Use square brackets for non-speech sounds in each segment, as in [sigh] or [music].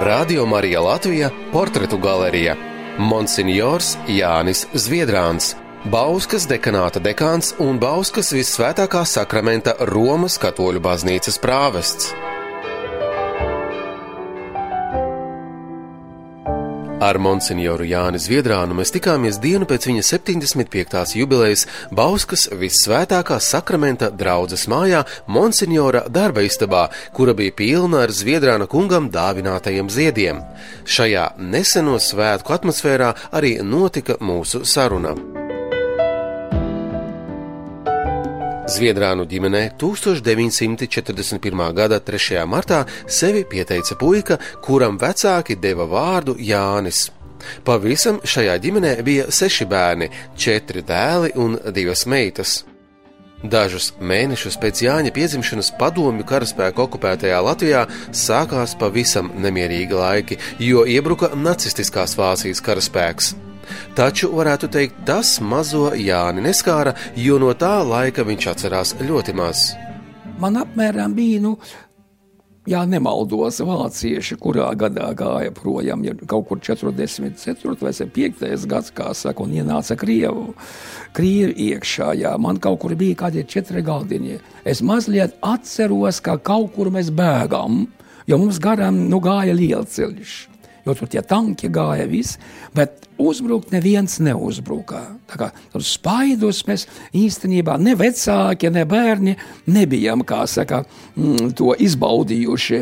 Radio Marija Latvija portretu galerija Monsignors Jānis Zviedrāns. Bauskas dekanāta dekāns un Bauskas visvētākā sakramenta Romas katoļu baznīcas prāvests. Ar monsignoru Jāni Zviedrānu mēs tikāmies dienu pēc viņa 75. jubilejas Bauskas visvētākā sakramenta draudzes mājā monsignora darba istabā, kura bija pilna ar Zviedrāna kungam dāvinātajiem ziediem. Šajā neseno svētku atmosfērā arī notika mūsu saruna. Zviedrānu ģimenē 1941. gada 3. martā sevi pieteica puika, kuram vecāki deva vārdu Jānis. Pavisam šajā ģimenē bija seši bērni, četri dēli un divas meitas. Dažus mēnešus pēc Jāņa piedzimšanas padomju karaspēka okupētajā Latvijā sākās pavisam nemierīgi laiki, jo iebruka nacistiskās Vācijas karaspēks. Taču, varētu teikt, tas mazo Jāni neskāra, jo no tā laika viņš atcerās ļoti maz. Man apmēram bija, nu, ja nemaldos, vācieši, kurā gadā gāja projām, ja kaut kur 44. vai 5. gads, kā saka, un ienāca Krievu, Krievi iekšā, jā, man kaut kur bija kādi četri galdiņi. Es mazliet atceros, ka kaut kur mēs bēgam, jo mums garām, nu, gāja lielceļš jo tur tie tanki gāja viss, bet uzbrukt neviens neuzbruka. Tā kā tur spaidus mēs īstenībā ne vecāki, ne bērni nebijām, kā saka, mm, to izbaudījuši,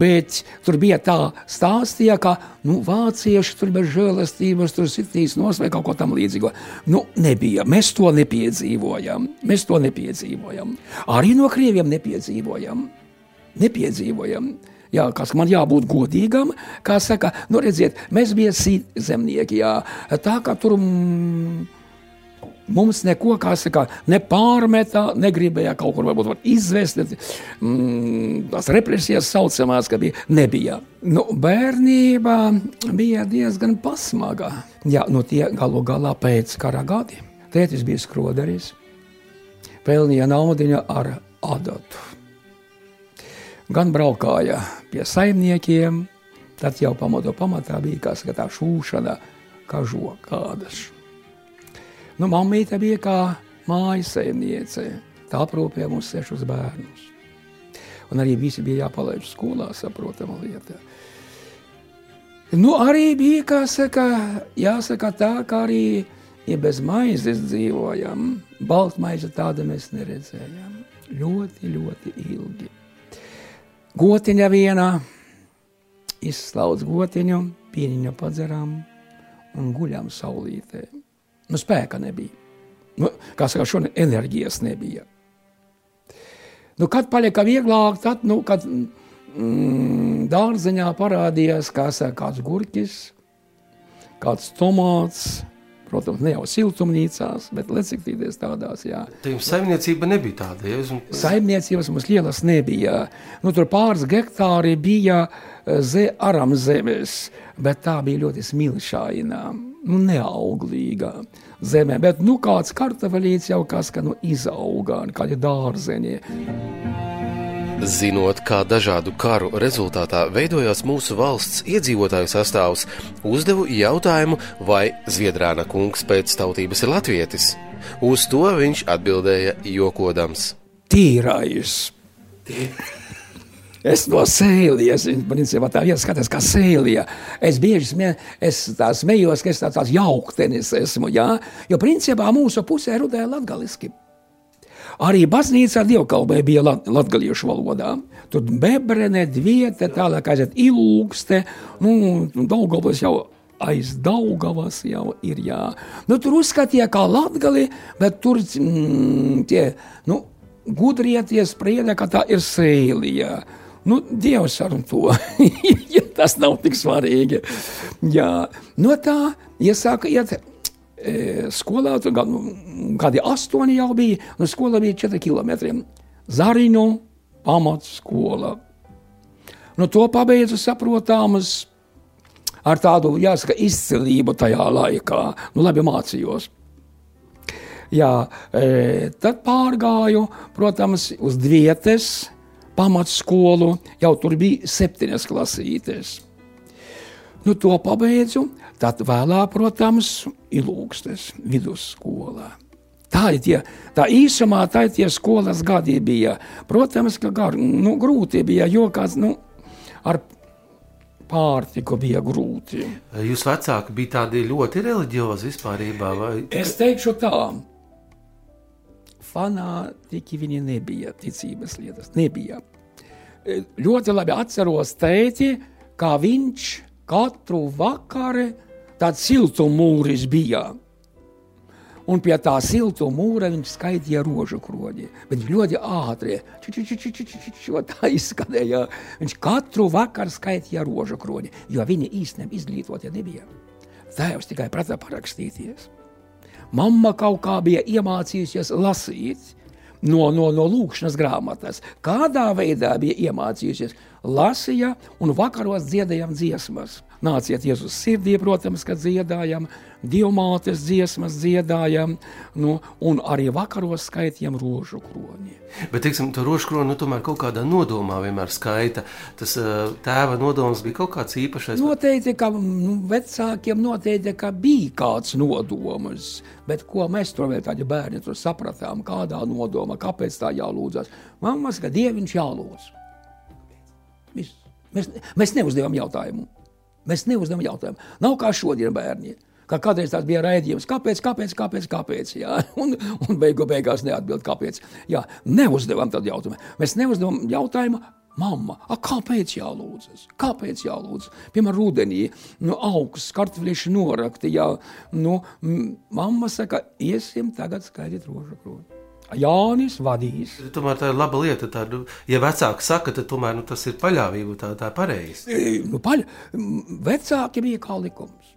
bet tur bija tā stāstīja, ka, nu, vācieši tur bez žēlastības tur sitīs nos vai kaut ko tam līdzīgo. Nu, nebija, mēs to nepiedzīvojam, mēs to nepiedzīvojam. Arī no krieviem nepiedzīvojam. Nepiedzīvojam. Jā, kas man jābūt godīgam, kā saka, nu redziet, mēs bijām sīkzemnieki, jā, tā kā tur mums neko, kā saka, nepārmetā, negribēja kaut kur varbūt var izvest, mm, tās represijas saucamās, ka bija, nebija. Nu, bērnība bija diezgan pasmaga. Jā, nu tie galu galā pēc kara gadi. Tētis bija skroderis, pelnīja naudiņu ar adatu gan braukāja pie saimniekiem, tad jau pamatu pamatā bija kas, tā šūšana, kā žokādas. Nu, mamīte bija kā mājas saimniece, tā aprūpēja mums sešus bērnus. Un arī visi bija jāpalaiž skolā, saprotama lieta. Nu, arī bija, kā saka, jāsaka tā, ka arī, ja bez maizes dzīvojam, baltmaize tāda mēs neredzējām. Ļoti, ļoti ilgi. Gotiņa vienā, izslauc gotiņu, pieniņu padzerām un guļām saulītē. Nu, spēka nebija. Nu, kā saka, šodien enerģijas nebija. Nu, kad palika vieglāk, tad, nu, kad mm, dārzeņā parādījās kā saka, kāds gurķis, kāds tomāts, Protams, ne jau siltumnīcās, bet lecīties tādās. Jā. Tā jums saimniecība nebija tāda. Ja? Un... Saimniecības mums lielas nebija. Nu, tur pāris hektāri bija eh, ze, aram zemes, bet tā bija ļoti smilšaina, nu, neauglīga zemē. Bet nu, kāds kartavelīts jau kas, ka nu, izauga, kādi dārzeņi. Zinot, kā dažādu karu rezultātā veidojās mūsu valsts iedzīvotāju sastāvs, uzdevu jautājumu, vai Zviedrāna kungs pēc tautības ir latvietis. Uz to viņš atbildēja jokodams: Tīrais! [laughs] Es no sēlijas, principā tā vieta skatās kā sēlija. Es bieži smie, es tā smējos, ka es tā, tāds jauktenis esmu, jā? jo principā mūsu pusē rudēja latgaliski. Arī baznīcā dievkalpē bija lat, latgaliešu valodā. Tur bebrene, dviete, tālāk aiziet ilūkste, nu, Daugavas jau aiz Daugavas jau ir, jā. Nu, tur uzskatīja kā latgali, bet tur mm, tie, nu, gudrietie sprieda, ka tā ir sēlija. Nu, Dievs ar to, [laughs] tas nav tik svarīgi. Jā, no tā iesāka iet skolā tur kādi astoņi jau bija, un skola bija četri kilometri. Zariņu pamatskola. Nu, to pabeidzu saprotams ar tādu, jāsaka, izcilību tajā laikā. Nu, labi mācījos. Jā, e, tad pārgāju, protams, uz Dvietes pamatskolu. Jau tur bija septiņas klasītes. Nu, to pabeidzu, tad vēlāk, protams, ilūgstes vidusskolā. Tā ir tie, tā īsumā tā ir tie skolas gadi bija. Protams, ka gar, nu, grūti bija, jo kāds, nu, ar pārtiku bija grūti. Jūs vecāki bija tādi ļoti reliģiozi vispārībā? Vai? Es teikšu tā, fanātiķi viņi nebija, ticības lietas nebija. E, ļoti labi atceros tēti, kā viņš katru vakaru tāds siltumūris bija un pie tā silta mūra viņš skaitīja rožu kroģi. Viņš ļoti ātri, tā izskanēja. Viņš katru vakaru skaitīja rožu kroģi, jo viņi īstenībā izglītotie nebija. Tēvs tikai prata parakstīties. Mamma kaut kā bija iemācījusies lasīt no, no, no lūkšanas grāmatas. Kādā veidā bija iemācījusies, lasīja un vakaros dziedājām dziesmas. Nāciet Jēzus sirdī, protams, kad dziedājam, divmātes dziesmas dziedājam, nu, un arī vakaros skaitījam rožu kroni. Bet, teiksim, to rožu kroni nu, tomēr kaut kādā nodomā vienmēr skaita. Tas uh, tēva nodoms bija kaut kāds īpašais. Noteikti, ka nu, vecākiem noteikti, ka bija kāds nodoms, bet ko mēs tur vēl tādi bērni tur sapratām, kādā nodomā, kāpēc tā jālūdzas. Mammas, ka Dieviņš jālūdz. Viss. Mēs, mēs neuzdevām jautājumu. Mēs neuzdevām jautājumu. Nav kā šodien bērniem. Kā kādreiz tāds bija raidījums, kāpēc, kāpēc, kāpēc, kāpēc. Jā? [laughs] Un, un beigu beigās neatbild, kāpēc. Jā, neuzdevām tādu jautājumu. Mēs neuzdevām jautājumu, Mama, a, kāpēc jālūdzas? Kāpēc jālūdzas? Piemēram, rudenī, nu, augsts, kartupeļš norakti. Jā, nu, mamma saka, iesim tagad skaidīt rožu kroni. Jānis vadīs. Tomēr tā ir laba lieta. Tā, nu, ja vecāki saka, tad tomēr, nu, tas ir paļāvība, tā, tā pareizi. E, nu, paļ... Vecāki bija kā likums.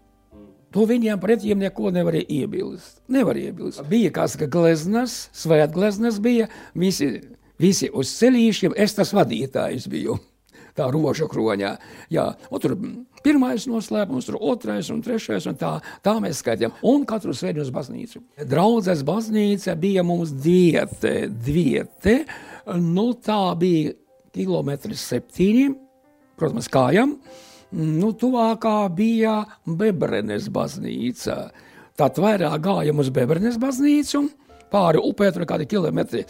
To viņiem pretiem neko nevarēja iebilst. Nevar iebilst. Bija kāds ka gleznas, svētgleznas bija, visi, visi uz celīšiem, es tas vadītājs biju tā rožu kroņā. Jā, un tur pirmais noslēpums, tur otrais un trešais, un tā, tā mēs skaitām. Un katru svētdienu uz baznīcu. Draudzes baznīca bija mums diete, diete, nu tā bija kilometri septiņi, protams, kājām. Nu, tuvākā bija Bebrenes baznīca. Tad vairāk gājām uz Bebrenes baznīcu, pāri upē tur kādi kilometri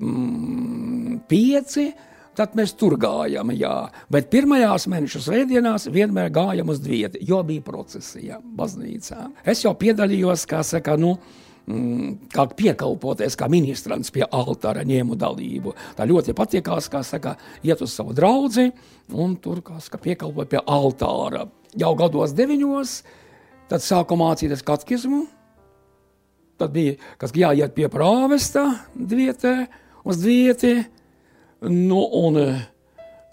mm, pieci, Tad mēs tur gājām, jā. Bet pirmajās mēneša svētdienās vienmēr gājām uz vietu, jo bija procesija baznīcā. Es jau piedalījos, kā saka, nu, mm, kā piekalpoties, kā ministrants pie altāra ņēmu dalību. Tā ļoti patīkās, kā saka, iet uz savu draugu un tur saka, piekalpot pie altāra. Jau gados deviņos, tad sāku mācīties katkismu. Tad bija, kas jāiet pie prāvesta vietē, uz vietē Nu, un eh,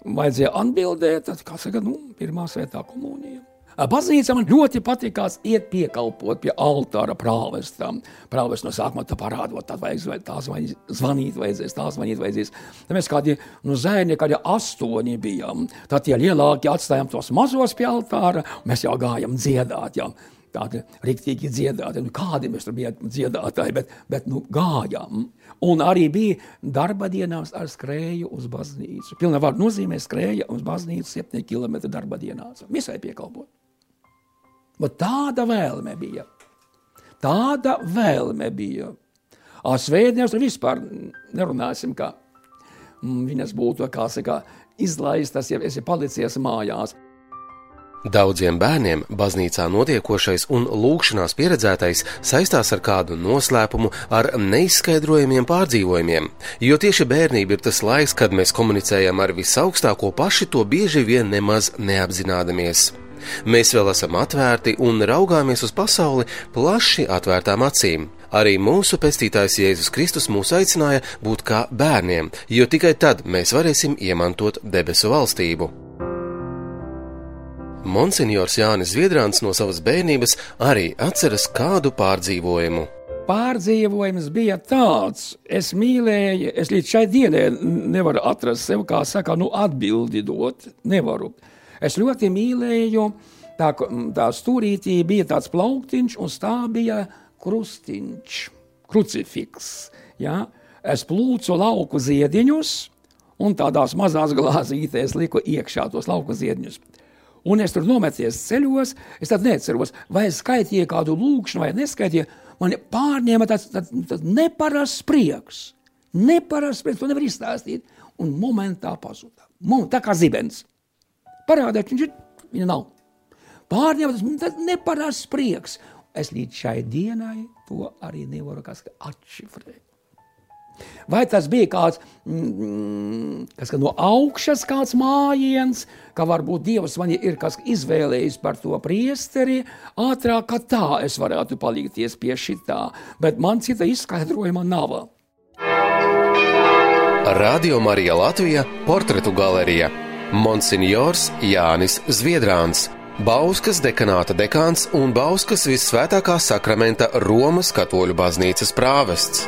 vajadzēja atbildēt, tad, kā saka, nu, pirmā svētā komunija. Baznīca man ļoti patīkās iet piekalpot pie altāra prāvestam. Prāvests no sākuma tā parādot, tad vajag tā zvanīt, vajadzēs, tā zvanīt vajadzēs. Tad mēs kādi, nu, zēni, kādi astoņi bijām. Tad tie lielākie atstājām tos mazos pie altāra, mēs jau gājam dziedāt, jau tādi riktīgi dziedātāji. Nu, kādi mēs tur bijām dziedātāji, bet, bet nu, gājām. Un arī bija darba dienās ar skrēju uz baznīcu. Pilnā vārdā nozīmē skrēja uz baznīcu 7 km darba dienās. Visai piekalpot. Bet tāda vēlme bija. Tāda vēlme bija. Svētdienas vispār nerunāsim, kā mm, viņas būtu, kā saka, izlaistas, ja esi palicies mājās. Daudziem bērniem baznīcā notiekošais un lūkšanās pieredzētais saistās ar kādu noslēpumu, ar neizskaidrojumiem pārdzīvojumiem, jo tieši bērnība ir tas laiks, kad mēs komunicējam ar visaugstāko paši to bieži vien nemaz neapzinādamies. Mēs vēl esam atvērti un raugāmies uz pasauli plaši atvērtām acīm. Arī mūsu pestītājs Jēzus Kristus mūs aicināja būt kā bērniem, jo tikai tad mēs varēsim iemantot debesu valstību. Monsignors Jānis Zviedrāns no savas bērnības arī atceras kādu pārdzīvojumu. Pārdzīvojums bija tāds, es mīlēju, es līdz šai dienai nevaru atrast sev, kā saka, nu, atbildi dot. Nevaru. Es ļoti mīlēju, tā, tā stūrītī bija tāds plauktiņš, un tā bija krustiņš, krucifiks. Ja? Es plūcu lauku ziediņus, un tādās mazās glāzītēs liku iekšā tos lauku ziediņus. Un es tur nometies ceļos, es tad neceros, vai es skaitīju kādu lūkšanu, vai neskaitīju. Man pārņēma tāds, tāds, tāds neparasts prieks. Neparasts prieks, to nevar izstāstīt. Un momentā pazuda. Tā kā zibens. Parādīt, viņš ir, viņa nav. Pārņēma tas, tas neparasts prieks. Es līdz šai dienai to arī nevaru atšifrēt. Vai tas bija kāds mm, kas, no augšas, kāds mājiens, ka varbūt Dievs man ir izvēlējis par to priesteri, ātrāk kā tā es varētu palikties pie šitā, bet man cita izskaidrojuma nav. Radio Marija Latvija portretu galerija Monsignors Jānis Zviedrāns. Bauskas dekanāta dekāns un Bauskas visvētākā sakramenta Romas katoļu baznīcas prāvests.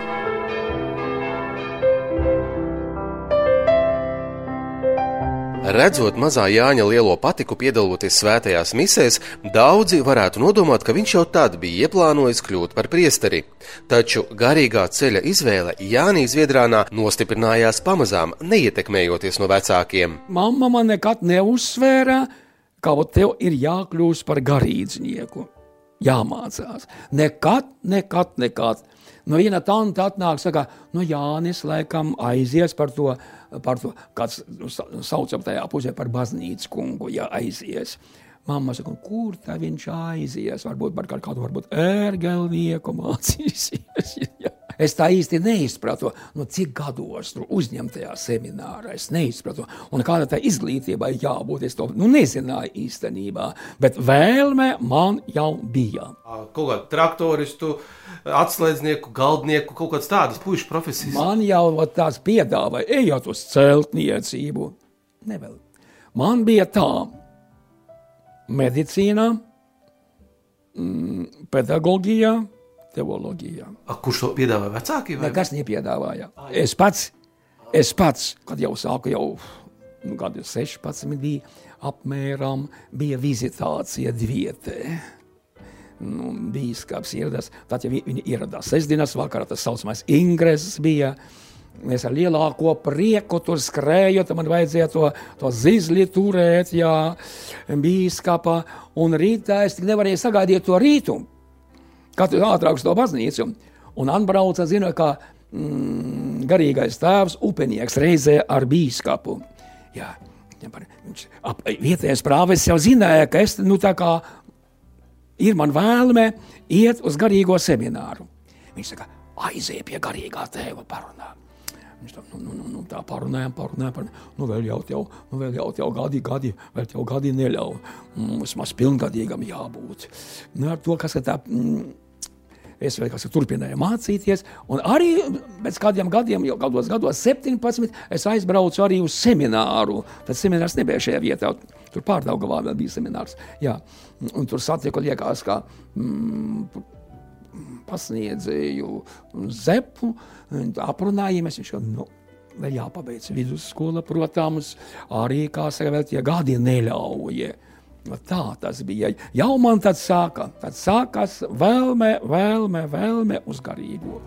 Redzot mazā Jāņa lielo patiku piedaloties svētajās misēs, daudzi varētu nodomāt, ka viņš jau tad bija ieplānojis kļūt par priesteri. Taču garīgā ceļa izvēle Jānī Zviedrānā nostiprinājās pamazām, neietekmējoties no vecākiem. Mamma man nekad neuzsvēra, ka tev ir jākļūst par garīdznieku. Jāmācās. Nekad, nekad, nekad. No viena tanta atnāk, saka, no Jānis laikam aizies par to par to, kāds saucam tajā pusē par baznīcas kungu, ja aizies. Mamma saka, kur tā viņš aizies? Varbūt par kādu ērgelnieku mācīsies. [laughs] Es tā īsti neizpratu, nu, cik gados tur uzņemtajā seminārā. Es neizpratu, un kāda tā izglītībai jābūt. Es to nu, nezināju īstenībā, bet vēlme man jau bija. Kaut kā traktoristu, atslēdznieku, galdnieku, kaut kādas tādas puikas profesijas. Man jau tās piedāvāja, ejot uz celtniecību. Nevēl. Man bija tā, medicīnā, mm, pedagoģijā teoloģijā. A, kurš to piedāvāja vecāki? Vai? Nekas nepiedāvāja. Es pats, es pats, kad jau sāku jau nu, gadu 16 bija, apmēram bija vizitācija dvietē. Nu, bīskaps ieradās, tad ja viņi ieradās sestdienas vakarā, tas saucamais ingreses bija, Es ar lielāko prieku tur skrēju, tad man vajadzēja to, to zizli turēt, jā, bīskapa, un rītā es nevarēju sagaidīt to rītu katrs ātrāk uz to baznīcu. Un atbrauca, zina, kā mm, garīgais tēvs, upenieks reizē ar bīskapu. Jā, viņš ap, vietējais prāvis jau zināja, ka es, nu, tā kā ir man vēlme iet uz garīgo semināru. Viņš saka, aizēj pie garīgā tēva parunā. Viņš tā, nu, nu, nu, nu, tā parunājām, parunājām, parunājām. Nu, vēl jau, jau, nu, vēl jau, jau gadi, gadi, vēl jau gadi neļauj. Mums maz pilngadīgam jābūt. Nu, ar to, kas tā, mm, Es vēl kāds turpināju mācīties, un arī pēc kādiem gadiem, jau gados, gados 17, es aizbraucu arī uz semināru. Tad seminārs nebija šajā vietā, tur pārdaugavā vēl bija seminārs. Jā, un tur satiku, liekas, kā mm, pasniedzēju zepu, aprunājamies, viņš jau, nu, vēl jāpabeidz vidusskola, protams, arī, kā saka, vēl tie gadi neļauja. Tā tas bija. Jau man tad sāka, tad sākās vēlme, vēlme, vēlme uz garīgo.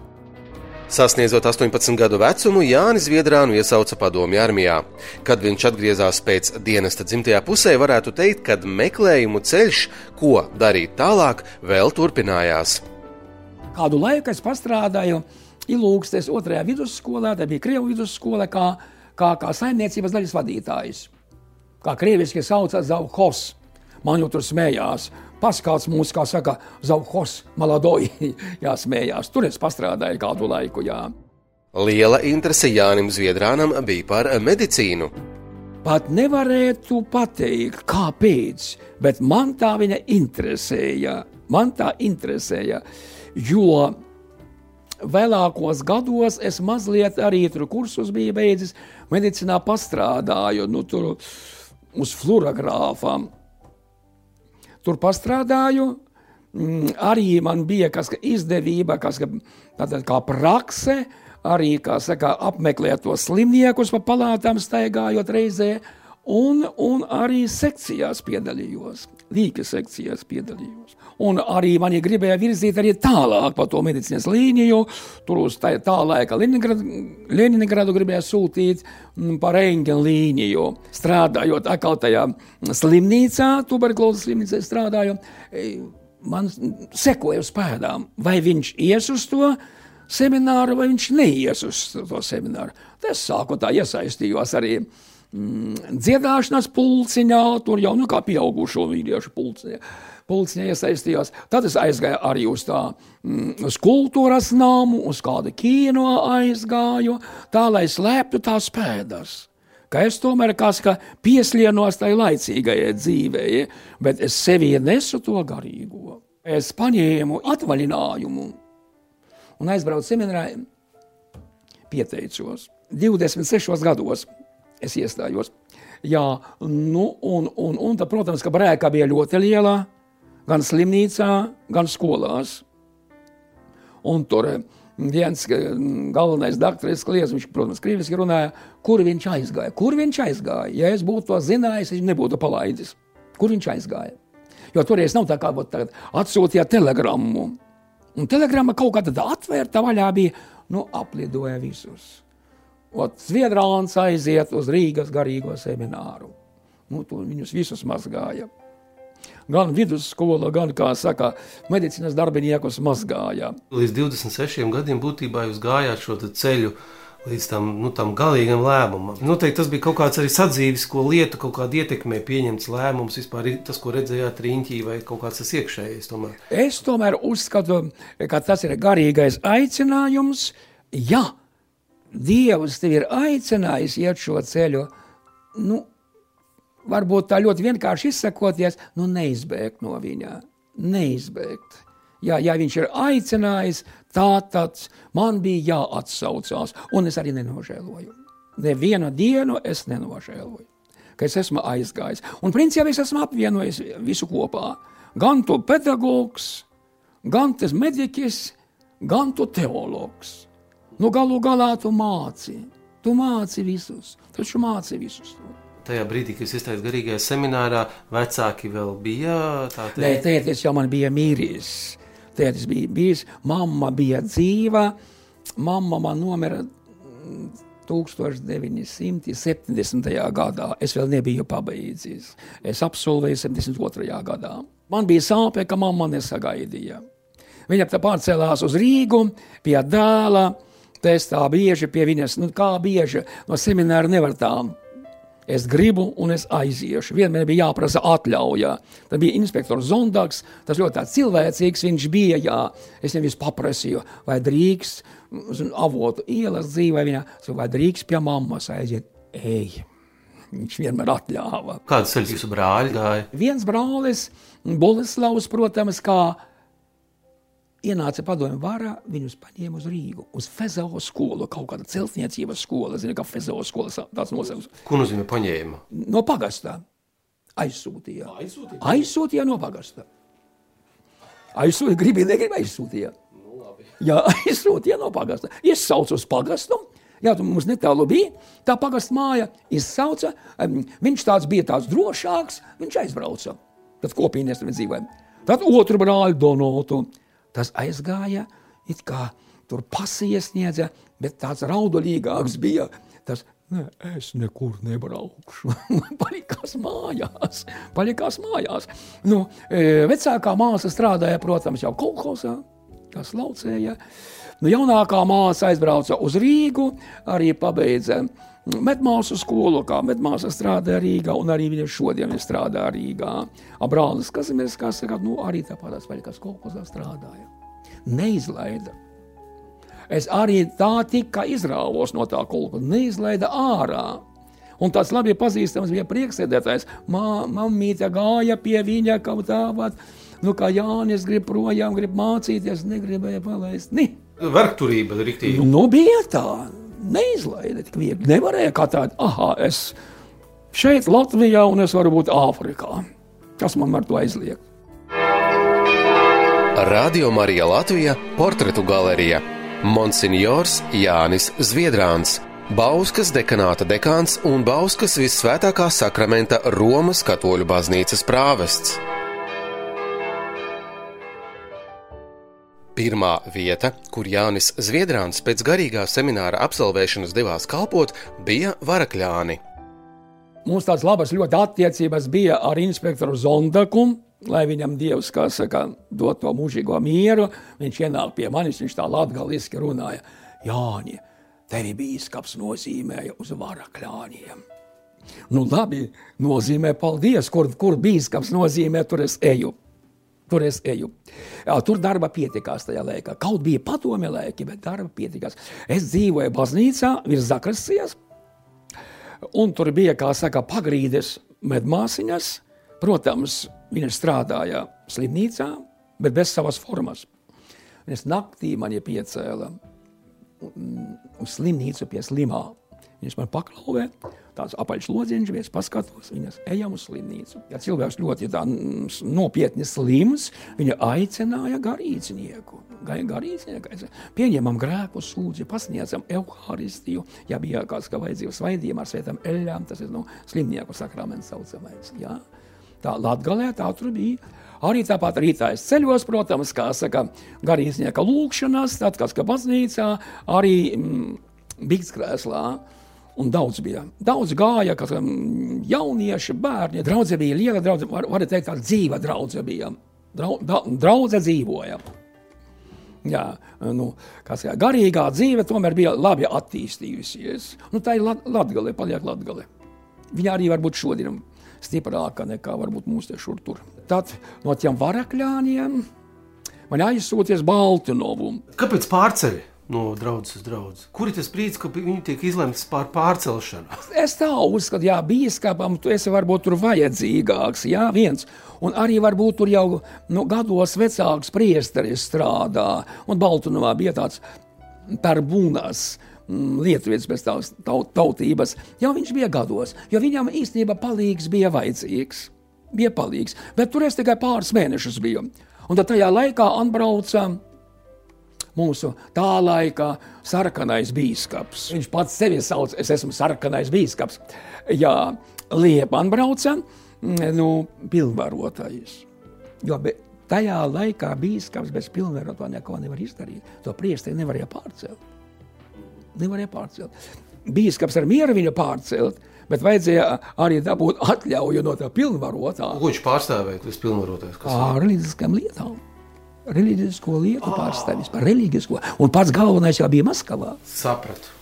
Sasniedzot 18 gadu vecumu, Jānis Zviedrānu iesauca padomju armijā. Kad viņš atgriezās pēc dienesta dzimtajā pusē, varētu teikt, ka meklējumu ceļš, ko darīt tālāk, vēl turpinājās. Kādu laiku es strādāju Ilūgstes otrajā vidusskolā, tā bija Krievijas vidusskola, kā, kā, kā saimniecības daļas vadītājs. Kā krieviski sauc Zauhos. Man jau tur smējās. Paskāts mūs, kā saka, Zauhos maladoji, [laughs] jāsmējās. Tur es pastrādāju kādu laiku, jā. Liela interese Jānim Zviedrānam bija par medicīnu. Pat nevarētu pateikt, kāpēc, bet man tā viņa interesēja. Man tā interesēja, jo vēlākos gados es mazliet arī tur kursus biju beidzis, medicinā pastrādāju, nu tur uz fluorogrāfām tur pastrādāju. Mm, arī man bija kas izdevība, kas tātad kā prakse, arī kā saka, apmeklēt tos slimniekus pa palātām staigājot reizē. Un, un arī sekcijās piedalījos. Līka sekcijās piedalījos. Un arī mani gribēja virzīt arī tālāk pa to medicīnas līniju. Tur uz tā, tā laika Leningradu gribēja sūtīt mm, pa rēņģa līniju. Strādājot atkal tajā slimnīcā, tuberkulozes slimnīcā strādāju, e, man sekoja uz pēdām, vai viņš ies uz to semināru, vai viņš neies uz to semināru. Es sāku tā iesaistījos arī mm, dziedāšanas pulciņā, tur jau nu kā pieaugušo vīriešu pulciņā pulciņā iesaistījās. Tad es aizgāju arī uz tā, mm, uz kultūras namu, uz kādu kino aizgāju, tā lai slēptu tās pēdas. Ka es tomēr kā pieslienos tai laicīgajai dzīvei, bet es sevī nesu to garīgo. Es paņēmu atvaļinājumu un aizbraucu seminārā, pieteicos. 26 gados es iestājos. Jā, nu, un, un, un tad, protams, ka brēka bija ļoti liela gan slimnīcā, gan skolās. Un tur eh, viens eh, galvenais doktors kliedz, viņš, protams, krieviski runāja, kur viņš aizgāja. Kur viņš aizgāja? Ja es būtu to zinājis, viņš nebūtu palaidis. Kur viņš aizgāja? Jo toreiz nav tā kā tagad atsūtīja telegrammu. Un telegramma kaut kā tāda atvērta vaļā bija, nu, aplidoja visus. Zviedrāns aiziet uz Rīgas garīgo semināru. Nu, viņus visus mazgāja gan vidusskola, gan, kā saka, medicīnas darbiniekus mazgāja. Līdz 26 gadiem būtībā jūs gājāt šo ceļu. Līdz tam, nu, tam galīgam lēmumam. Noteikti tas bija kaut kāds arī sadzīves, ko lietu, kaut kāda ietekmē pieņemts lēmums, vispār tas, ko redzējāt riņķī, vai kaut kāds tas iekšējais. Tomēr. Es tomēr uzskatu, ka tas ir garīgais aicinājums. Ja Dievs tev ir aicinājis iet šo ceļu, nu, varbūt tā ļoti vienkārši izsakoties, nu neizbēgt no viņa. Neizbēgt. Jā, ja viņš ir aicinājis, tā tad man bija jāatsaucās, un es arī nenožēloju. Nevienu dienu es nenožēloju, ka es esmu aizgājis. Un principā es esmu apvienojis visu kopā. Gan tu pedagogs, gan tas mediķis, gan tu teologs. Nu, galu galā tu māci. Tu māci visus, taču māci visus. Tajā brīdī, kad es iestājos garīgajā seminārā, vecāki vēl bija tādi? Nē, tētis jau man bija mīris. Tētis bija bijis, mamma bija dzīva. Mamma man nomira 1970. gadā. Es vēl nebiju pabeidzis. Es absolvēju 72. gadā. Man bija sāpē, ka mamma nesagaidīja. Viņa pārcēlās uz Rīgu pie dēla. Es tā bieži pie viņas, nu kā bieži no semināra nevar tām Es gribu, un es aiziešu. Vienmēr bija jāprasa atļauja. Tad bija inspektors Zondaks, tas ļoti cilvēcīgs viņš bija. Jā. Es nevis paprasīju, vai drīkst avotu ielas dzīvē, viņa, vai drīkst pie mammas aiziet. Ej! Viņš vienmēr atļāva. Kāds ceļš jūsu brāļi gāja? Viens brālis, Boleslavs, protams, kā ienāca padomju vārā, viņus paņēma uz Rīgu, uz Fezeo skolu, kaut kāda celtniecības skola, zina, kā Fezeo skola tāds nosaukums. Ko nozīmē paņēma? No pagastā. Aizsūtīja. Aizsūtīja? Aizsūtīja no pagastā. Aizsūtīja, gribi, negribi aizsūtīja. Nu, labi. Jā, [laughs] aizsūtīja no pagasta. Iesauca uz pagastu. Jā, tu mums netālu bija. Tā pagasta māja izsauca. Viņš tāds bija tāds drošāks, viņš aizbrauca. Tad kopīnēs tur dzīvoja. Tad otru brāli Donotu tas aizgāja, it kā tur pasiesniedza, bet tāds raudulīgāks bija. Tas, ne, es nekur nebraukšu. [laughs] palikās mājās. Palikās mājās. Nu, e, vecākā māsa strādāja, protams, jau kolhozā, kas laucēja. Nu, jaunākā māsa aizbrauca uz Rīgu, arī pabeidza medmāsu skolu, kā medmāsa strādāja Rīgā, un arī viņa šodien strādā Rīgā. Abrālis Kazimieris, kā saka, nu, arī tāpat tās vaļkas kolkozā strādāja. Neizlaida. Es arī tā tika izrāvos no tā kolka, neizlaida ārā. Un tāds labi pazīstams bija priekšsēdētājs. Māmīte gāja pie viņa kaut tāpat. Nu, kā Jānis grib projām, grib mācīties, negribēja palaist. Ni. Vergturība ir rīktīgi. Nu, bija tā neizlaida tik viegli. Nevarēja kā tādu, ah, es šeit, Latvijā, un es varu būt Āfrikā. Kas man var to aizliegt? Radio Marija Latvija - portretu galerija Monsignors Jānis Zviedrāns Bauskas dekanāta dekāns un Bauskas visvētākā sakramenta Romas katoļu baznīcas prāvests. Pirmā vieta, kur Jānis Zviedrāns pēc garīgā semināra absolvēšanas devās kalpot, bija Varakļāni. Mums tādas labas ļoti attiecības bija ar inspektoru Zondaku, lai viņam Dievs, kā saka, dot to mūžīgo mieru. Viņš ienāk pie manis, viņš tā latgaliski runāja. Jāņi, tevi bīskaps nozīmēja uz varakļāņiem. Nu, labi, nozīmē, paldies, kur, kur bīskaps nozīmē, tur es eju. Tur es eju. Jā, tur darba pietikās tajā laikā. Kaut bija padomju laiki, bet darba pietikās. Es dzīvoju baznīcā virs zakrastijas, un tur bija, kā saka, pagrīdes medmāsiņas. Protams, viņa strādāja slimnīcā, bet bez savas formas. Un es naktī man piecēla uz slimnīcu pie slimā. Viņas man paklauvē, tāds apaļš lodziņš, es paskatos, viņas ejam uz slimnīcu. Ja cilvēks ļoti tā, nopietni slims, viņa aicināja garīdznieku. Garīdznieku pieņemam grēku sūdzi, pasniedzam evaharistiju, ja bija kāds, ka vajadzības svaidījumā ar svētām eļļām, tas ir no nu, slimnieku sakraments saucamais. Jā. Tā Latgalē tā tur bija. Arī tāpat rītā es ceļos, protams, kā saka, garīdznieka lūkšanas, tad, kas ka baznīcā, arī mm, bīgskrēslā. Un daudz bija. Daudz gāja, kas um, jaunieši, bērni. Draudze bija liela, draudze, var, var teikt, tā dzīva draudze bija. Drau, da, draudze dzīvoja. Jā, nu, kā saka, garīgā dzīve tomēr bija labi attīstījusies. Nu, tā ir lat, latgale, paliek latgale. Viņa arī var būt šodien stiprāka nekā varbūt mūsu šur tur. Tad no tiem varakļāniem man aizsūties Baltinovu. Kāpēc pārceļ? No draudzes uz draugu. Kur ir tas brīdis, kad viņi tiek izlemts par pārcelšanu? [laughs] Es tā uzskatu, jā, biskupam tu esi varbūt tur vajadzīgāks, jā, viens. Un arī varbūt tur jau nu, gados vecāks priesteris strādā. Un Baltunovā bija tāds tarbūnas. Mm, Lietuvietis pēc tās tautības, jau viņš bija gados, jo viņam īstenībā palīgs bija vajadzīgs. Bija palīgs, bet tur es tikai pāris mēnešus biju. Un tad tajā laikā atbrauca mūsu tā laika sarkanais bīskaps. Viņš pats sevi sauc, es esmu sarkanais bīskaps. Jā, Liepa atbrauca, mm, nu, pilnvarotais. Jo be, tajā laikā bīskaps bez pilnvarotā neko nevar izdarīt. To priesteri nevarēja pārcelt nevarēja pārcelt. Bīskaps ar mieru viņu pārcelt, bet vajadzēja arī dabūt atļauju no tā pilnvarotā. Ko viņš pārstāvēja, tas pilnvarotais? Ar reliģiskām lietām. Reliģisko lietu oh. pārstāvis par reliģisko. Un pats galvenais jau bija Maskavā. Sapratu.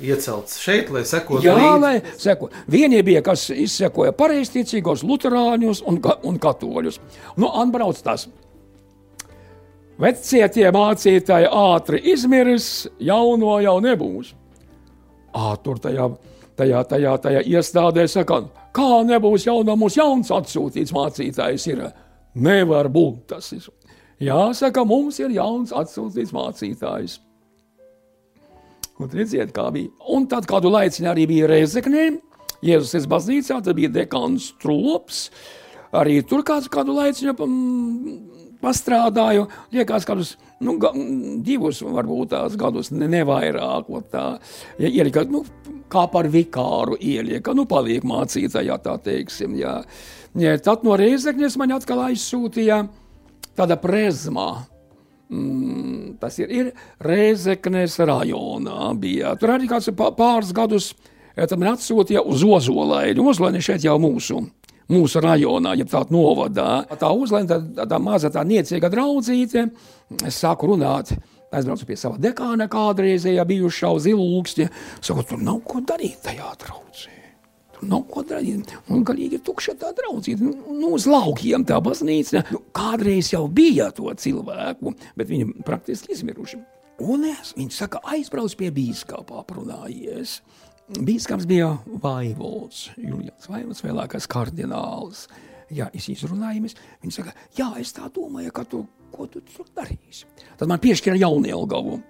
Iecelts šeit, lai sekotu Jā, līdzi. lai seko. Vieni bija, kas izsekoja pareizticīgos, luterāņus un, un katoļus. Nu, atbrauc tas Vecie tie mācītāji ātri izmirs, jauno jau nebūs. Ā, tur tajā, tajā, tajā, tajā iestādē saka, kā nebūs jauno, mums jauns atsūtīts mācītājs ir. Nevar būt tas. Ir. Jāsaka, mums ir jauns atsūtīts mācītājs. Un redziet, kā bija. Un tad kādu laiciņu arī bija Rezeknē, Jēzus baznīcā, tad bija dekāns Trops. Arī tur kāds kādu laiciņu pastrādāju, liekas, kādus nu, ga, divus, varbūt tās gadus, ne, nevairāk. Tā, ja, ielika, nu, kā par vikāru ielieka, nu, paliek mācītājā, tā teiksim. Jā. Ja, tad no Reizekņas man atkal aizsūtīja tāda prezma. Mm, tas ir, ir Reizeknes rajonā. Bija. Tur arī kāds pāris gadus man atsūtīja uz Ozolēnu. Ozolēna šeit jau mūsu mūsu rajonā, ja tāda novadā. Tā uzlēma tā, tā maza, tā niecīga draudzīte. Es sāku runāt. Aizbraucu pie sava dekāna kādreizējā bijušā uz ilūksti. Saku, tur nav ko darīt tajā draudzē. Nav ko darīt. Un galīgi ir tukša tā draudzīte. Nu, uz laukiem tā baznīca. Nu, kādreiz jau bija to cilvēku, bet viņi praktiski izmiruši. Un es, viņš saka, aizbrauc pie bīskapa aprunājies. Bīskaps bija Vaivols, Julians Vaivols, vēlākais kardināls. Jā, es izrunājamies. Viņi saka, jā, es tā domāju, ka tu, ko tu tur darīsi. Tad man piešķira Jaunielgavu.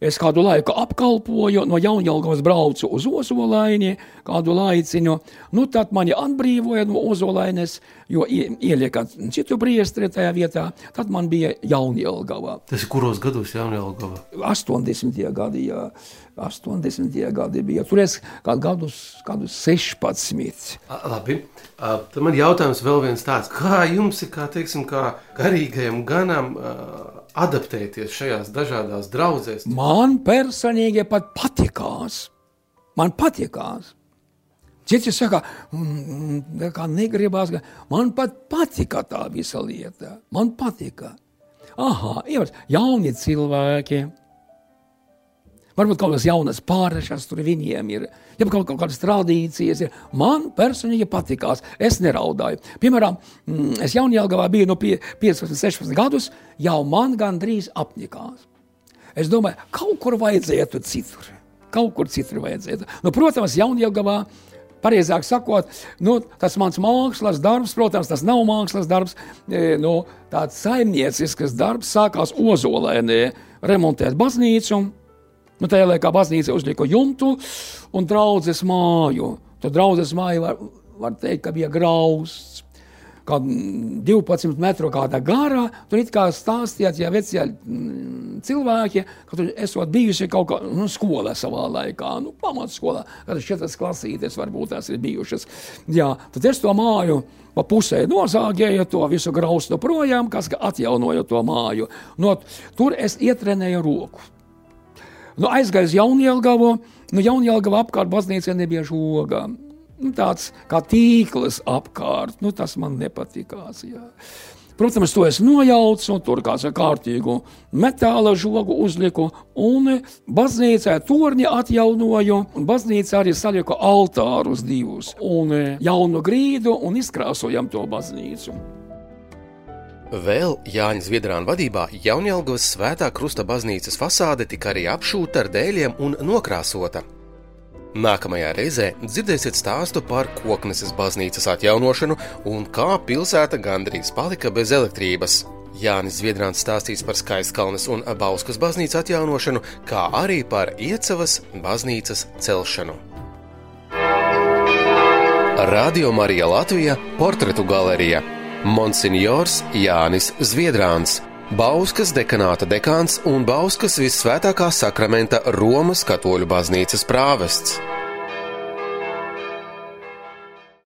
Es kādu laiku apkalpoju, no Jaunjēlgavas braucu uz Ozolaini, kādu laiciņu. Nu, tad mani atbrīvoja no Ozolainas, jo ielieka citu priestri tajā vietā. Tad man bija Jaunjēlgava. Tas ir kuros gados Jaunjēlgava? 80. gadi, jā. 80. gadi bija. Tur es kādu gadus, gadus 16. A, labi. A, tad man jautājums vēl viens tāds. Kā jums ir, kā teiksim, kā garīgajam ganam, uh, adaptēties šajās dažādās draudzēs? Man personīgi pat patikās. Man patikās. Citi saka, mm, kā negribās, man pat patika tā visa lieta. Man patika. Aha, jau jauni cilvēki, Varbūt kaut kādas jaunas pārēšanas tur viņiem ir, ja kaut, kaut kādas tradīcijas ir. Man personīgi patīkās, es neraudāju. Piemēram, mm, es jaunajā biju no 15, 16 gadus, jau man gandrīz apnikās. Es domāju, kaut kur vajadzētu citur. Kaut kur citur vajadzētu. Nu, protams, jaunajā Pareizāk sakot, nu, tas mans mākslas darbs, protams, tas nav mākslas darbs, e, nu, tāds saimniecisks darbs sākās Ozolēnē, remontēt baznīcu. Nu, tajā laikā baznīca uzlika jumtu un draudzes māju. Tad draudzes māja var, var teikt, ka bija grausts. Kā 12 metru kāda gara, tur it kā stāstījāt, ja vecie mm, cilvēki, ka tur esot bijuši kaut kā nu, skolā savā laikā, nu, pamatskolā, kad četras klasītes varbūt tās ir bijušas. Jā, tad es to māju pa pusē nozāģēju to visu graustu projām, kas atjaunoja to māju. No, tur es ietrenēju roku. Nu, aizgāju uz Jaunjēlgavu, nu, Jaunjēlgava apkārt baznīcai nebija žoga. Nu, tāds kā tīkls apkārt, nu, tas man nepatikās. Jā. Protams, to es nojaucu, tur kādu kārtīgu metāla žogu uzliku, un baznīcā torņi atjaunoju, un baznīcā arī saliku altārus divus, un jaunu grīdu, un izkrāsojam to baznīcu. Vēl Jāņa Zviedrāna vadībā Jaunjēlgos svētā krusta baznīcas fasāde tika arī apšūta ar dēļiem un nokrāsota. Nākamajā reizē dzirdēsiet stāstu par kokneses baznīcas atjaunošanu un kā pilsēta gandrīz palika bez elektrības. Jānis Zviedrāns stāstīs par Skaiskalnes un Bauskas baznīcas atjaunošanu, kā arī par Iecavas baznīcas celšanu. Radio Marija Latvija - portretu galerija Monsignors Jānis Zviedrāns, Bauskas dekanāta dekāns un Bauskas visvētākā sakramenta Romas katoļu baznīcas prāvests.